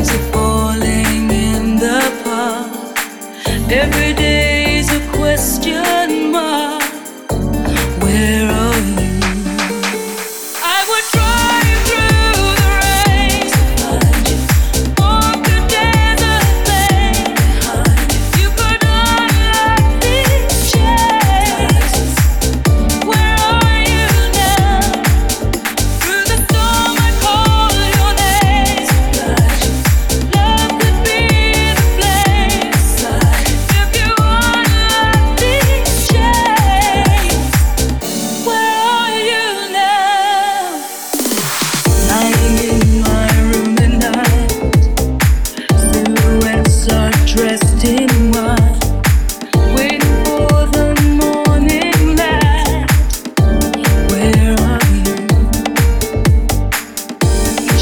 leaves are falling in the park. Every day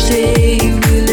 stay with